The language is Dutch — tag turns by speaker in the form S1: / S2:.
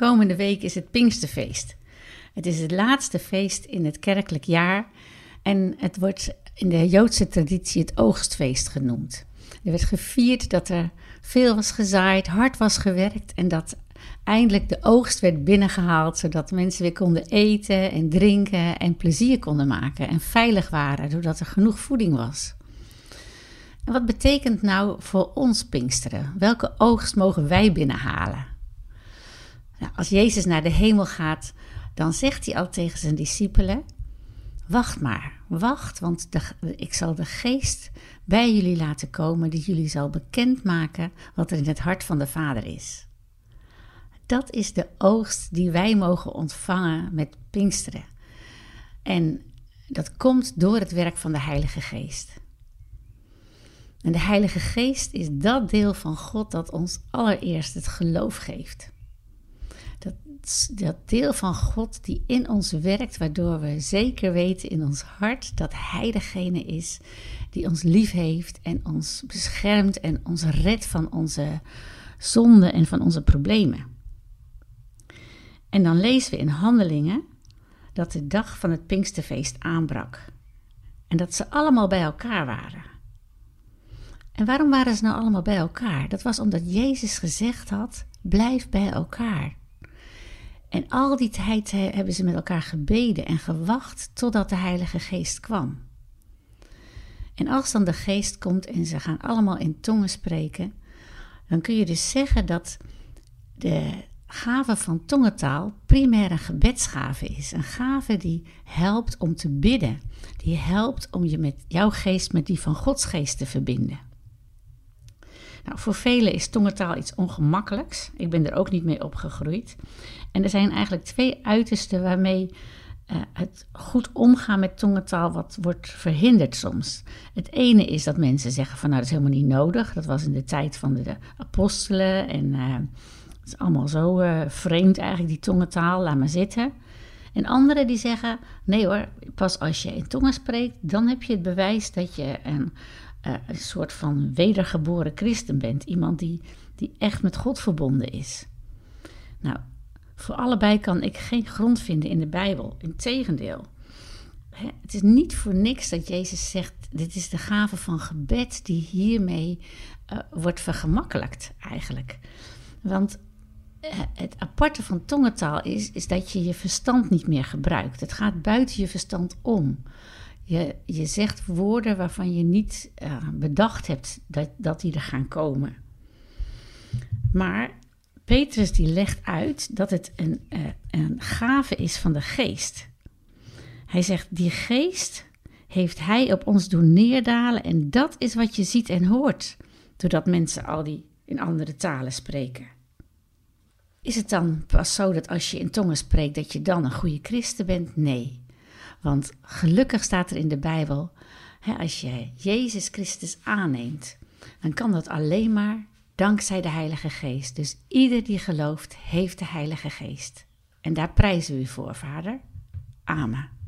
S1: Komende week is het Pinksterfeest. Het is het laatste feest in het kerkelijk jaar en het wordt in de Joodse traditie het oogstfeest genoemd. Er werd gevierd dat er veel was gezaaid, hard was gewerkt en dat eindelijk de oogst werd binnengehaald, zodat mensen weer konden eten en drinken en plezier konden maken en veilig waren, doordat er genoeg voeding was. En wat betekent nou voor ons Pinksteren? Welke oogst mogen wij binnenhalen? Nou, als Jezus naar de hemel gaat, dan zegt hij al tegen zijn discipelen: Wacht maar, wacht, want ik zal de geest bij jullie laten komen, die jullie zal bekendmaken wat er in het hart van de Vader is. Dat is de oogst die wij mogen ontvangen met Pinksteren. En dat komt door het werk van de Heilige Geest. En de Heilige Geest is dat deel van God dat ons allereerst het geloof geeft. Dat, deel van God die in ons werkt, waardoor we zeker weten in ons hart dat Hij degene is die ons lief heeft en ons beschermt en ons redt van onze zonden en van onze problemen. En dan lezen we in Handelingen dat de dag van het Pinksterfeest aanbrak en dat ze allemaal bij elkaar waren. En waarom waren ze nou allemaal bij elkaar? Dat was omdat Jezus gezegd had: blijf bij elkaar. En al die tijd hebben ze met elkaar gebeden en gewacht totdat de Heilige Geest kwam. En als dan de Geest komt en ze gaan allemaal in tongen spreken, dan kun je dus zeggen dat de gave van tongentaal primair een gebedsgave is. Een gave die helpt om te bidden, die helpt om je met jouw geest met die van Gods geest te verbinden. Nou, voor velen is tongentaal iets ongemakkelijks. Ik ben er ook niet mee opgegroeid. En er zijn eigenlijk twee uitersten waarmee uh, het goed omgaan met tongentaal wat wordt verhinderd soms. Het ene is dat mensen zeggen van nou dat is helemaal niet nodig. Dat was in de tijd van de, apostelen en uh, het is allemaal zo uh, vreemd eigenlijk die tongentaal, laat maar zitten. En anderen die zeggen nee hoor, pas als je in tongen spreekt, dan heb je het bewijs dat je een uh, een soort van wedergeboren christen bent. Iemand die, die echt met God verbonden is. Nou, voor allebei kan ik geen grond vinden in de Bijbel. Integendeel. Het is niet voor niks dat Jezus zegt: dit is de gave van gebed die hiermee uh, wordt vergemakkelijkt, eigenlijk. Want uh, het aparte van tongentaal is, is dat je je verstand niet meer gebruikt. Het gaat buiten je verstand om. Je, je zegt woorden waarvan je niet uh, bedacht hebt dat, dat die er gaan komen. Maar Petrus die legt uit dat het een, uh, een gave is van de geest. Hij zegt, die geest heeft hij op ons doen neerdalen en dat is wat je ziet en hoort, doordat mensen al die in andere talen spreken. Is het dan pas zo dat als je in tongen spreekt dat je dan een goede christen bent? Nee. Want gelukkig staat er in de Bijbel, hè, als je Jezus Christus aanneemt, dan kan dat alleen maar dankzij de Heilige Geest. Dus ieder die gelooft, heeft de Heilige Geest. En daar prijzen we u voor, Vader. Amen.